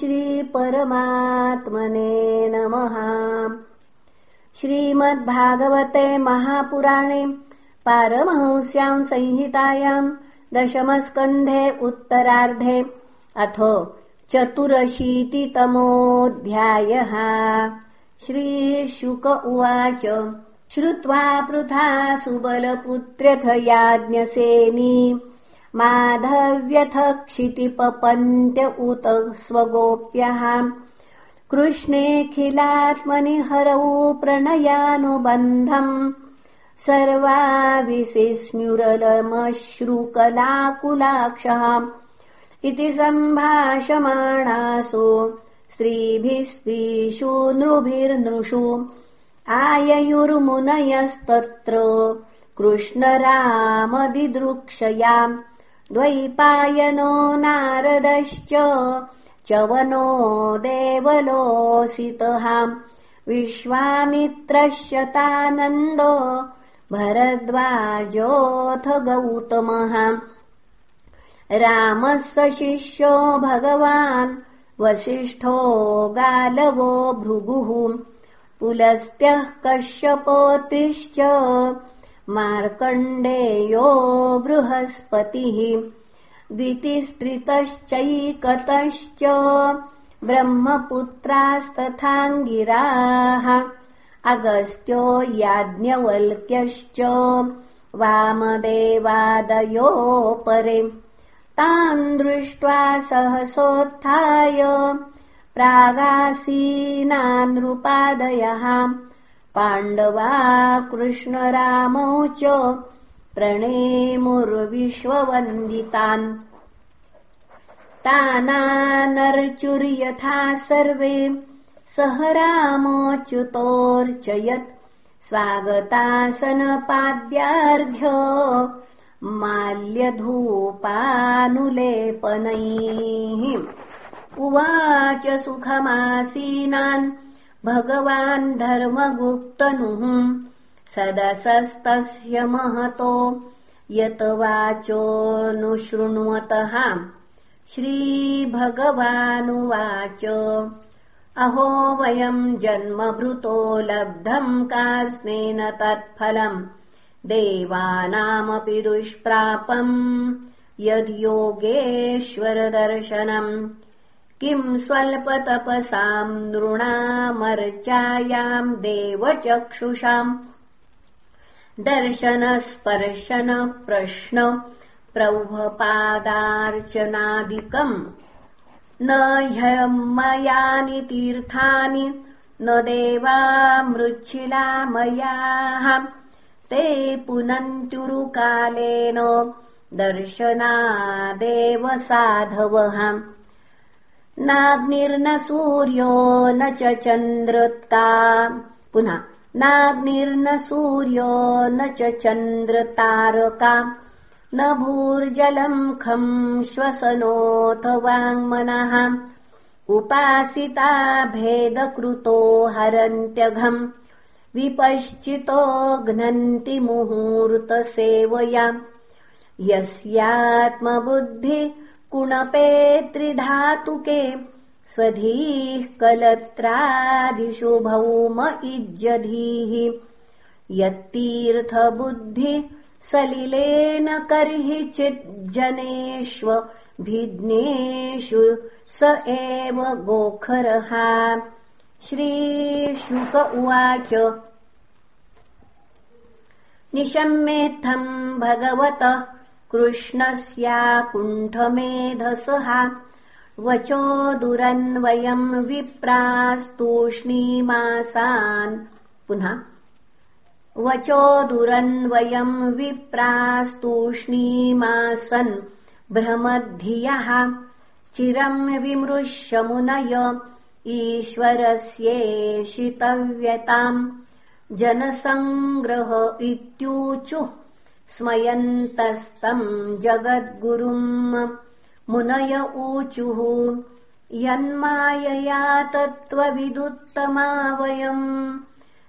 श्रीपरमात्मने नमः। श्रीमद्भागवते महापुराणे पारमहंस्याम् संहितायाम् दशमस्कन्धे उत्तरार्धे अथ चतुरशीतितमोऽध्यायः। श्रीशुक उवाच श्रुत्वा पृथा सुबलपुत्र्यथ याज्ञसेनी माधव्यथ क्षितिपपन्त्य उत स्वगोप्यः कृष्णेऽखिलात्मनि हरौ प्रणयानुबन्धम् सर्वाविशिस्म्युरलमश्रुकलाकुलाक्षः इति सम्भाषमाणासु स्त्रीभिः स्त्रीषु नृभिर्नृषु आययुर्मुनयस्तत्र कृष्णरामदिदृक्षयाम् द्वैपायनो नारदश्च च्यवनो देवलोऽसितः विश्वामित्रश्यतानन्दो भरद्वाजोऽथ गौतमः रामः स शिष्यो भगवान् वसिष्ठो गालवो भृगुः। पुलस्त्यः कश्यपोतिश्च मार्कण्डेयो बृहस्पतिः द्वितिस्त्रितश्चैकतश्च ब्रह्मपुत्रास्तथाङ्गिराः अगस्त्यो याज्ञवल्क्यश्च वामदेवादयोपरे तान् दृष्ट्वा सहसोत्थाय प्रागासीनानृपादयः पाण्डवा कृष्णरामौ च प्रणेमुर्विश्ववन्दितान्। तानानर्चुर्यथा सर्वे सह रामोच्युतोऽर्चयत् स्वागतासनपाद्यार्घ्य माल्यधूपानुलेपनैः। उवाच सुखमासीनान् भगवान् धर्मगुप्तनुः सदसस्तस्य महतो। यत वाचोऽनुशृण्वतः श्रीभगवानुवाच। अहो वयम् जन्मभृतो लब्धम् कार्स्नेन तत्फलम् देवानामपि दुष्प्रापम् यद्योगेश्वरदर्शनम् किम् स्वल्पतपसाम् नृणामर्चायाम् देवचक्षुषाम् दर्शनस्पर्शन प्रश्न प्रौभपादार्चनादिकम् न ह्यमयानि तीर्थानि न देवामृच्छिलामयाः। ते पुनन्त्युरुकालेन दर्शनादेव साधवः नाग्निर्न सूर्यो न च चन्द्रता। पुनः नाग्निर्न सूर्यो न च चन्द्रतारका। न भूर्जलम् खम् श्वसनोऽथ वाङ्मनः। उपासिता भेदकृतो हरन्त्यघम् विपश्चितो घ्नन्ति मुहूर्तसेवया यस्यात्मबुद्धि कुणपेत्रिधातुके स्वधीः कलत्रादिषु भौम इज्यधीः यत्तीर्थबुद्धि सलिलेन कर्हि चिज्जनेष्व भिज्ञेषु स एव गोखरः। श्रीशुक उवाच। निशम्येत्थम् भगवतः कृष्णस्याकुण्ठमेधसः वचो दुरन्वयम् विप्रास्तूष्णीमासान्। पुनः। वचो दुरन्वयम् विप्रास्तूष्णीमासन्। भ्रमद्धियः चिरम् विमृश्य मुनय। ईश्वरस्येषितव्यताम् जनसङ्ग्रह इत्यूचुः स्मयन्तस्तम् जगद्गुरुम् मुनय ऊचुः। यन्मायया तत्त्वविदुत्तमा वयम्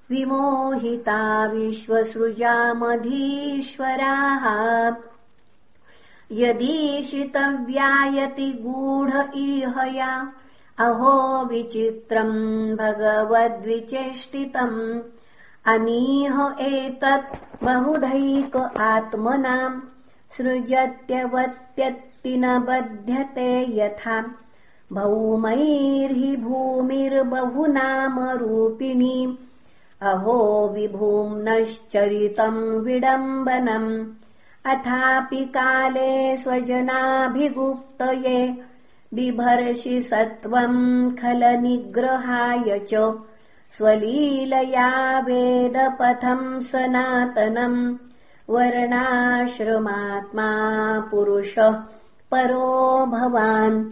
विमोहिता विश्वसृजामधीश्वराः। यदीशितव्यायति गूढ इहया अहो विचित्रम् भगवद्विचेष्टितम् अनीह एतत् बहुधैक आत्मनाम् सृजत्यवत्यत्ति न बध्यते यथा। भौमैर्हि भूमिर्बहुनामरूपिणी अहो विभूम्नश्चरितम् विडम्बनम्। अथापि काले स्वजनाभिगुप्तये। बिभर्षि सत्त्वम् खलनिग्रहाय च स्वलीलया वेदपथम् सनातनम् वर्णाश्रमात्मा पुरुषः परो भवान्।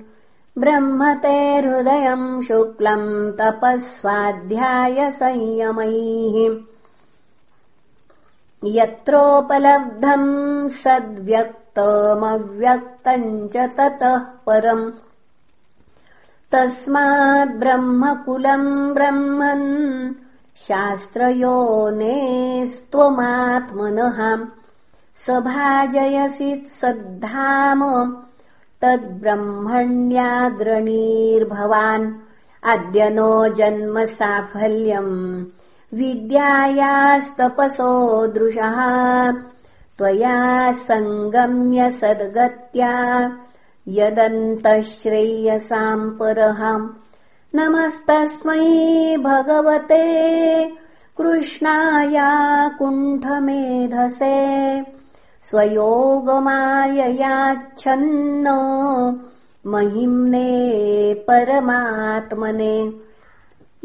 ब्रह्मते हृदयम् शुक्लम् तपःस्वाध्यायसंयमैः। यत्रोपलब्धम् सद्व्यक्तमव्यक्तम् च ततः परम् तस्माद्ब्रह्मकुलम् ब्रह्मन् शास्त्रयोनेस्त्वमात्मनः। सभाजयसि सद्धाम तद्ब्रह्मण्याग्रणीर्भवान्। अद्य नो जन्म साफल्यम् विद्यायास्तपसो दृशः। त्वया सङ्गम्य सद्गत्या यदन्तश्रेयसाम् परः नमस्तस्मै भगवते कृष्णाया कुण्ठमेधसे स्वयोगमाययाच्छन्न महिम्ने परमात्मने।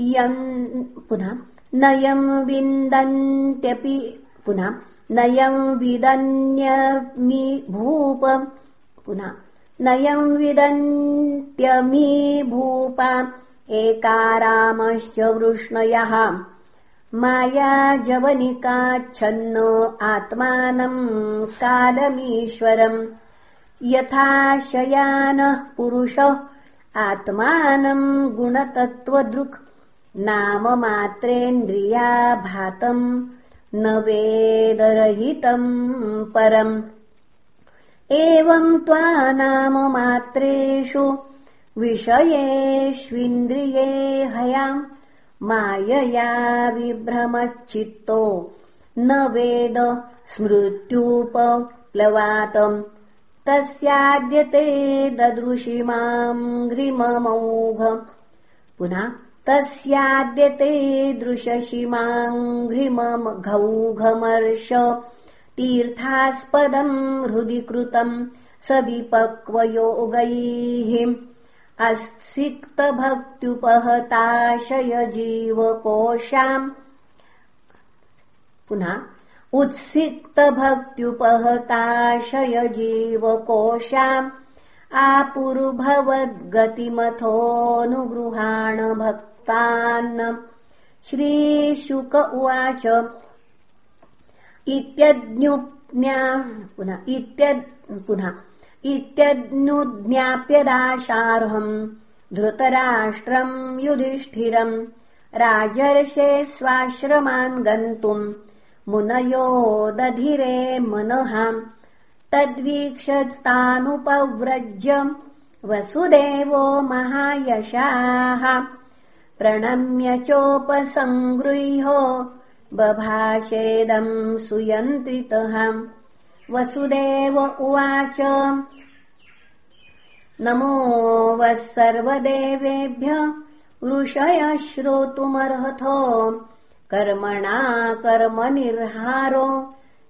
यम् पुनः नयम् विन्दन्त्यपि पुनः नयम् विदन्यमि भूप पुनः नयम् विदन्त्यमी भूप एकारामश्च वृष्णयः। माया जवनिकाच्छन्न आत्मानम् कालमीश्वरम्। यथा शयानः पुरुषः आत्मानम् गुणतत्त्वदृक्। नाममात्रेन्द्रियाभातम् न वेदरहितम् परम् एवम् त्वा नाममात्रेषु विषयेष्विन्द्रिये हयाम् मायया विभ्रमच्चित्तो न वेद स्मृत्युपप्लवातम् तस्याद्यते ददृशि माम् घ्रिममौघ पुनः तस्याद्यते दृशसि माम् घ्रिमघौघमर्ष तीर्थास्पदम् हृदि कृतम् स विपक्वयोगैः जीवकोशाम् पुनः उत्सिक्तभक्त्युपहताशय जीवकोशाम् आपुर्भवद्गतिमथोऽनुगृहाण भक्तान् श्रीशुक उवाच इत्यज्ञुज्ञा पुनः इत्यद् पुनः इत्यज्ञुज्ञाप्यदाशार्हम् धृतराष्ट्रम् युधिष्ठिरम् राजर्षे स्वाश्रमान् गन्तुम् मुनयो दधिरे मनः तद्वीक्षतानुपव्रज्य वसुदेवो महायशाः प्रणम्य चोपसङ्गृह्यो बभाषेदम् सुयन्त्रितः। वसुदेव उवाच नमो वः सर्वदेवेभ्य ऋषय श्रोतुमर्हथो कर्मणा कर्मनिर्हारो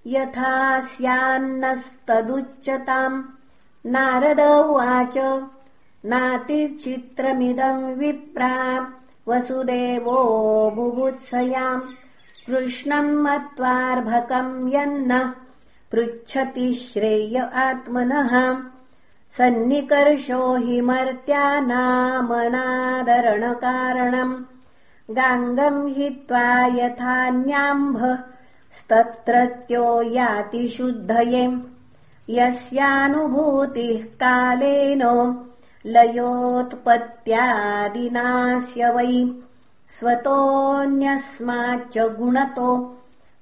यथा स्यान्नस्तदुच्यताम् नारद उवाच नातिचित्रमिदम् विप्रा वसुदेवो बुभुत्सयाम् कृष्णम् मत्वार्भकम् यन्न पृच्छति श्रेय आत्मनः। सन्निकर्षो हि मर्त्यानामनादरणकारणम् गाङ्गम् हित्वा यथान्याम्भस्तत्रत्यो याति शुद्धये। यस्यानुभूतिः कालेन लयोत्पत्त्यादिनास्य वै स्वतोऽन्यस्माच्च गुणतो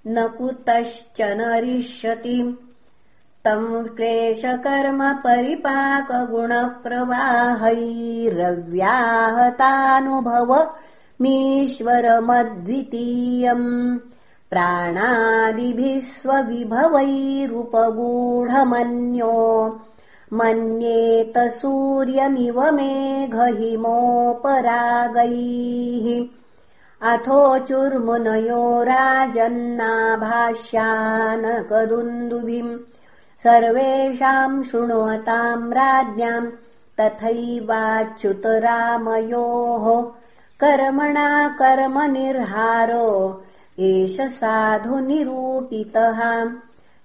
न कुतश्च नरिष्यति। तम् क्लेशकर्म परिपाकगुणप्रवाहैरव्याहतानुभव मीश्वरमद्वितीयम् प्राणादिभिः स्वविभवैरुपगूढमन्यो मन्येत सूर्यमिव मेघहिमोपरागैः। अथोचुर्मुनयो राजन्नाभाष्यानकदुन्दुभिम्। सर्वेषाम् शृण्वताम् राज्ञाम् तथैवाच्युतरामयोः। कर्मणा कर्मनिर्हारो एष साधुनिरूपितः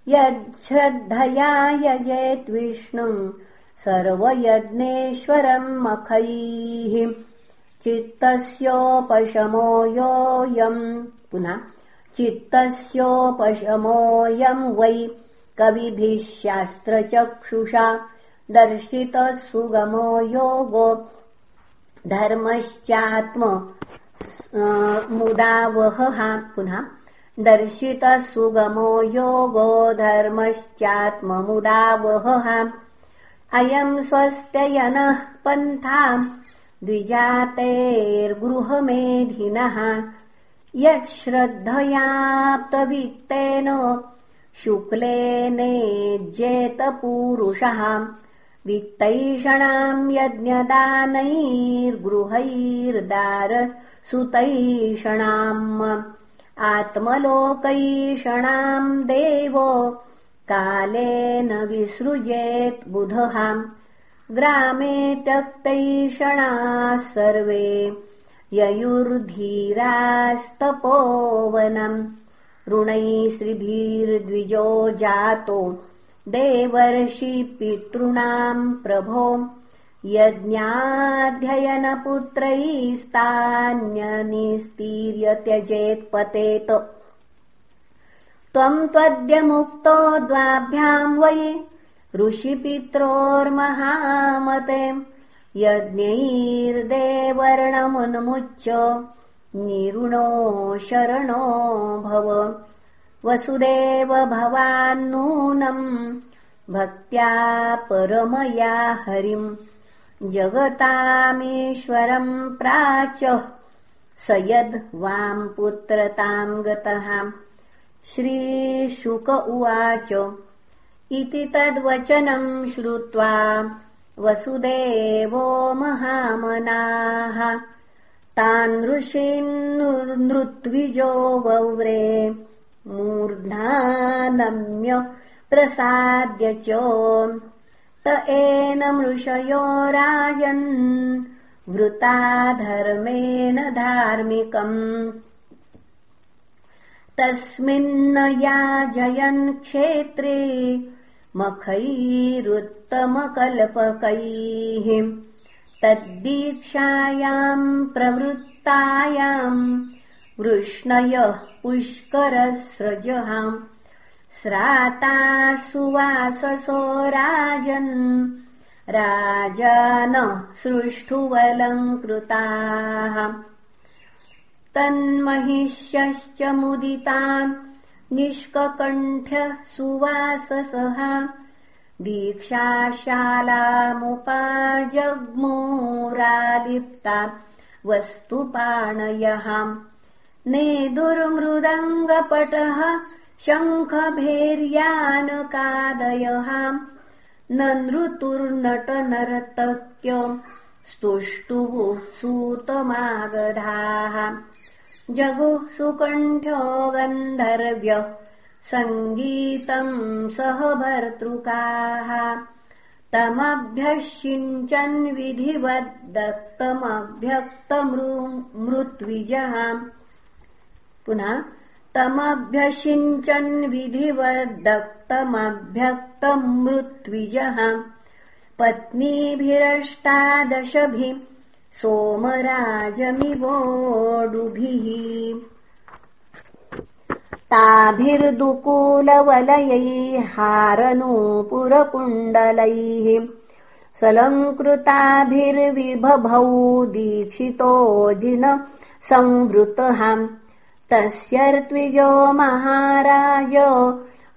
यच्छ्रद्धया यजेद्विष्णुम् सर्वयज्ञेश्वरम् मखैः चित्तस्योपशमो योऽयम् पुनः चित्तस्योपशमोऽयम् वै कविभिः शास्त्रचक्षुषा दर्शितः सुगमो योगो धर्मश्चात्म मुदावहः पुनः दर्शितः सुगमो योगो धर्मश्चात्ममुदावहः। अयम् स्वस्त्ययनः पन्थाम् द्विजातेर्गृहमेधिनः। यच्छ्रद्धयाप्तवित्तेन शुक्लेनेज्येतपूरुषः। वित्तैषणाम् यज्ञदानैर्गृहैर्दारसुतैषणाम् आत्मलोकैषणाम् देवो कालेन विसृजेत् बुधः। ग्रामे त्यक्तैषणाः सर्वे ययुर्धीरास्तपोवनम्। ऋणैश्रिभिर्द्विजो जातो देवर्षिपितॄणाम् प्रभो यज्ञाध्ययनपुत्रैस्तान्यनिस्तीर्य त्यजेत्पतेत त्वम् त्वद्यमुक्तो द्वाभ्याम् वै ऋषिपित्रोर्महामते। यज्ञैर्देवर्णमुन्मुच्य निरुणो शरणो भव। वसुदेव भवान्नूनम् भक्त्या परमया हरिम् जगतामीश्वरम् प्राच स यद्वाम् पुत्रताम् गतः। श्रीशुक उवाच इति तद्वचनम् श्रुत्वा वसुदेवो महामनाः। तान् ऋषीन्नृत्विजो वव्रे मूर्धानम्य प्रसाद्य च त एनमृषयो राजन् वृता धर्मेण धार्मिकम्। तस्मिन्न याजयन् क्षेत्रे मखैरुत्तमकल्पकैः। तद्दीक्षायाम् प्रवृत्तायाम् वृष्णयः पुष्करस्रजहाम् स्राता सुवाससो राजन् राजानः सृष्ठुवलङ्कृताः। तन्महिष्यश्च मुदितान् निष्ककण्ठ्य सुवाससः दीक्षाशालामुपाजग्मूरादिप्ता वस्तुपाणयः। नेदुर्मृदङ्गपटः शङ्खभेर्यानकादयः न नृतुर्नटनर्तक्य स्तुष्टुः सूतमागधाः जगुः सुकण्ठ्यो गन्धर्व्य सङ्गीतम् सह भर्तृकाः तमभ्यषिञ्चन् विधिवद्दत्तमभ्यक्तमृत्विजः पुनः तमभ्यषिञ्चन् विधिवद्दत्तमभ्यक्तमृत्विजः पत्नीभिरष्टादशभिः सोमराजमिवोडुभिः ताभिर्दुकूलवलयैर्हारनूपुरकुण्डलैः सलङ्कृताभिर्विभभौ दीक्षितो जिन संवृतः तस्य र्त्विजो महाराज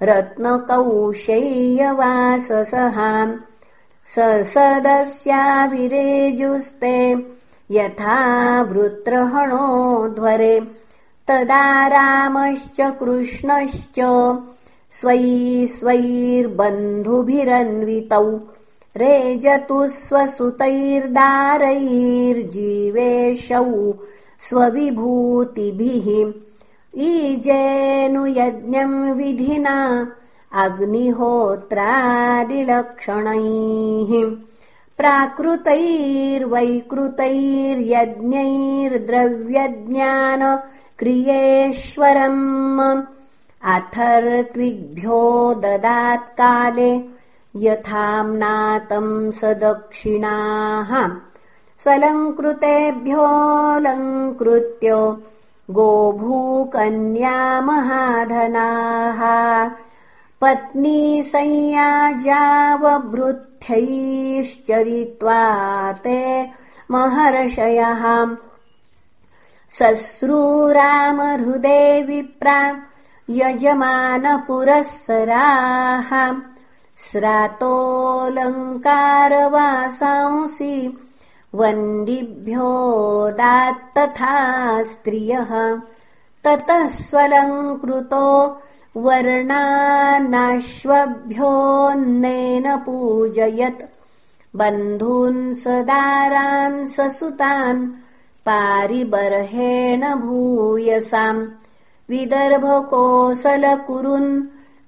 रत्नकौशेयवाससहाम् स सदस्याभिरेजुस्ते यथा वृत्रहणोध्वरे तदा रामश्च कृष्णश्च स्वै स्वैर्बन्धुभिरन्वितौ रेजतु स्वसुतैर्दारैर्जीवेशौ स्वविभूतिभिः। ईजेनुयज्ञम् विधिना अग्निहोत्रादिलक्षणैः। प्राकृतैर्वैकृतैर्यज्ञैर्द्रव्यज्ञान क्रियेश्वरम् अथर्त्विभ्यो ददात्काले यथाम्नातम् स दक्षिणाः स्वलङ्कृतेभ्योऽलङ्कृत्य गोभूकन्यामहाधनाः। पत्नी संयाजावभृत्यैश्चरित्वा ते महर्षयः। सश्रूरामहृदे विप्रा यजमानपुरःसराः। स्रातोऽलङ्कारवासांसि वन्दिभ्यो दात्तथा स्त्रियः। ततः स्वलङ्कृतो वर्णानाश्वभ्योऽन्नेन पूजयत्। बन्धून् सदारान् ससुतान् पारिबर्हेण भूयसाम्। विदर्भकोसलकुरुन्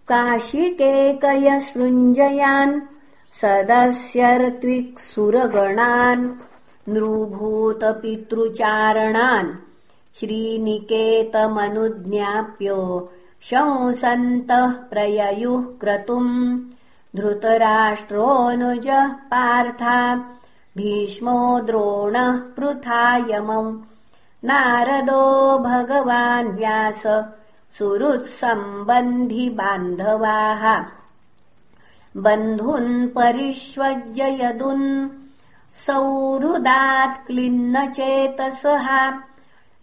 काशिकेकयसृञ्जयान्। सदस्यर्त्विक्सुरगणान् नृभूतपितृचारणान् श्रीनिकेतमनुज्ञाप्य शंसन्तः प्रययुः क्रतुम् धृतराष्ट्रोऽनुजः पार्था भीष्मो द्रोणः पृथायमौ नारदो भगवान् व्यास सुहृत्सम्बन्धिबान्धवाः बन्धुन् परिष्वज्य यदुन् सौहृदात्क्लिन्नचेतसः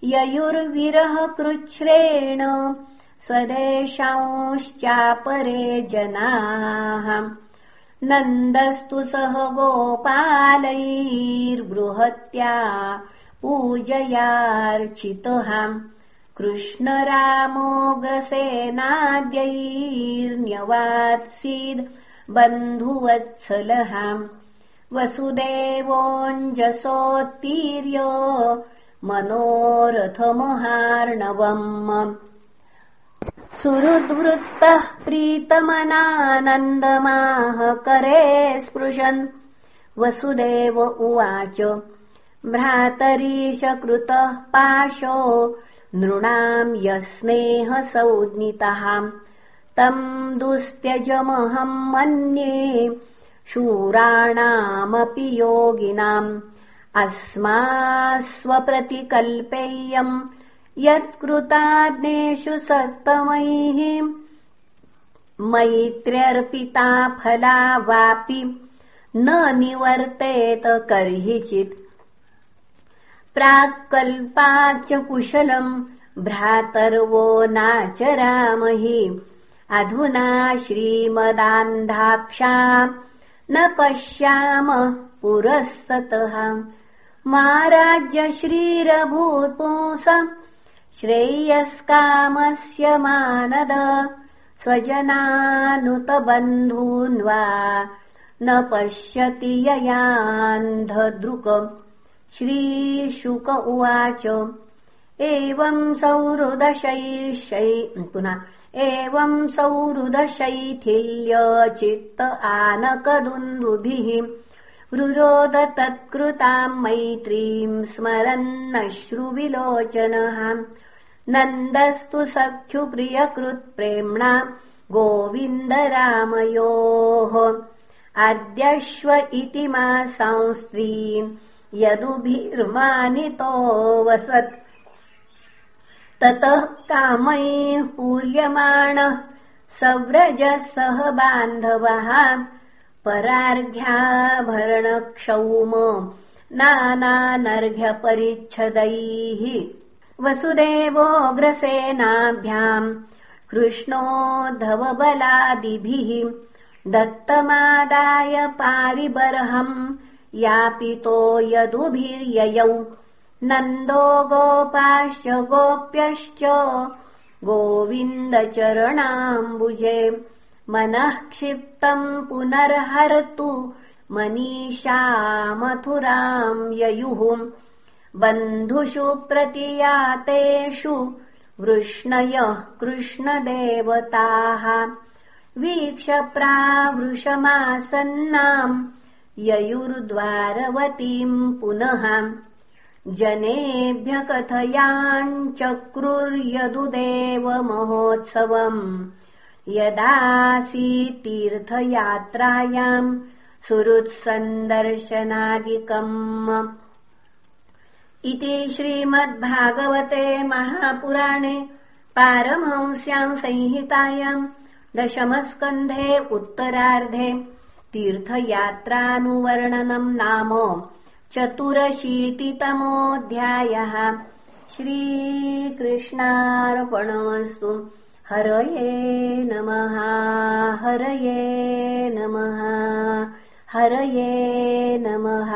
ययुर्विरहकृच्छ्रेण स्वदेशांश्चापरे जनाः। नन्दस्तु सह गोपालैर्बृहत्या पूजयार्चितः। कृष्णरामोऽग्रसेनाद्यैर्न्यवात्सीद् बन्धुवत्सलः वसुदेवोऽञ्जसोत्तीर्य मनोरथमहार्णवम् सुहृद्वृत्तः प्रीतमनानन्दमाह करे स्पृशन्। वसुदेव उवाच भ्रातरीशकृतः पाशो नृणाम् यस्नेहसौज्ञितः। तम् दुस्त्यजमहम् मन्ये शूराणामपि योगिनाम् अस्मास्वप्रतिकल्पेयम् यत्कृताग्नेषु सत्तमैः मैत्र्यर्पिता फला वापि न निवर्तेत कर्हिचित् प्राक्कल्पाच्च कुशलम् भ्रातर्वो नाचरामहि। अधुना श्रीमदान्धाक्षा न पश्यामः पुरःसतः मा राज्यश्रीरभूत्पुंस श्रेयस्कामस्य मानद स्वजनानुतबन्धून्वा न पश्यति ययान्धदृक् श्रीशुक उवाच। एवम् सौहृदशैर्षै पुनः एवम् सौहृदशैथिल्यचित्त आनकदुन्दुभिः रुरोद तत्कृताम् मैत्रीम् स्मरन्नश्रुविलोचनः। नन्दस्तु सख्युप्रियकृत्प्रेम्णा गोविन्द रामयोः। अद्यश्व इति मा यदुभिर्मानितो वसत् ततः कामैः पूर्यमाणः सव्रजः सह बान्धवः परार्घ्याभरणक्षौम। नानानर्घ्यपरिच्छदैः। वसुदेवोऽग्रसेनाभ्याम् कृष्णोद्धवबलादिभिः दत्तमादाय पारिबर्हम् यापितो यदुभिर्ययौ नन्दो गोपाश्च गोप्यश्च गोविन्दचरणाम्बुजे। मनः क्षिप्तम् पुनर्हर्तु मनीषा मथुराम् ययुः। बन्धुषु प्रतियातेषु वृष्णयः कृष्णदेवताः। वीक्ष प्रावृषमासन्नाम् ययुर्द्वारवतीम् पुनः जनेभ्य कथयाञ्चक्रुर्यदुदेव महोत्सवम् तीर्थयात्रायाम् सुहृत्सन्दर्शनादिकम्। इति श्रीमद्भागवते महापुराणे पारमहंस्याम् संहितायाम् दशमस्कन्धे उत्तरार्धे तीर्थयात्रानुवर्णनम् नाम चतुरशीतितमोऽध्यायः श्रीकृष्णार्पणमस्तु। हरये नमः हरये नमः हरये नमः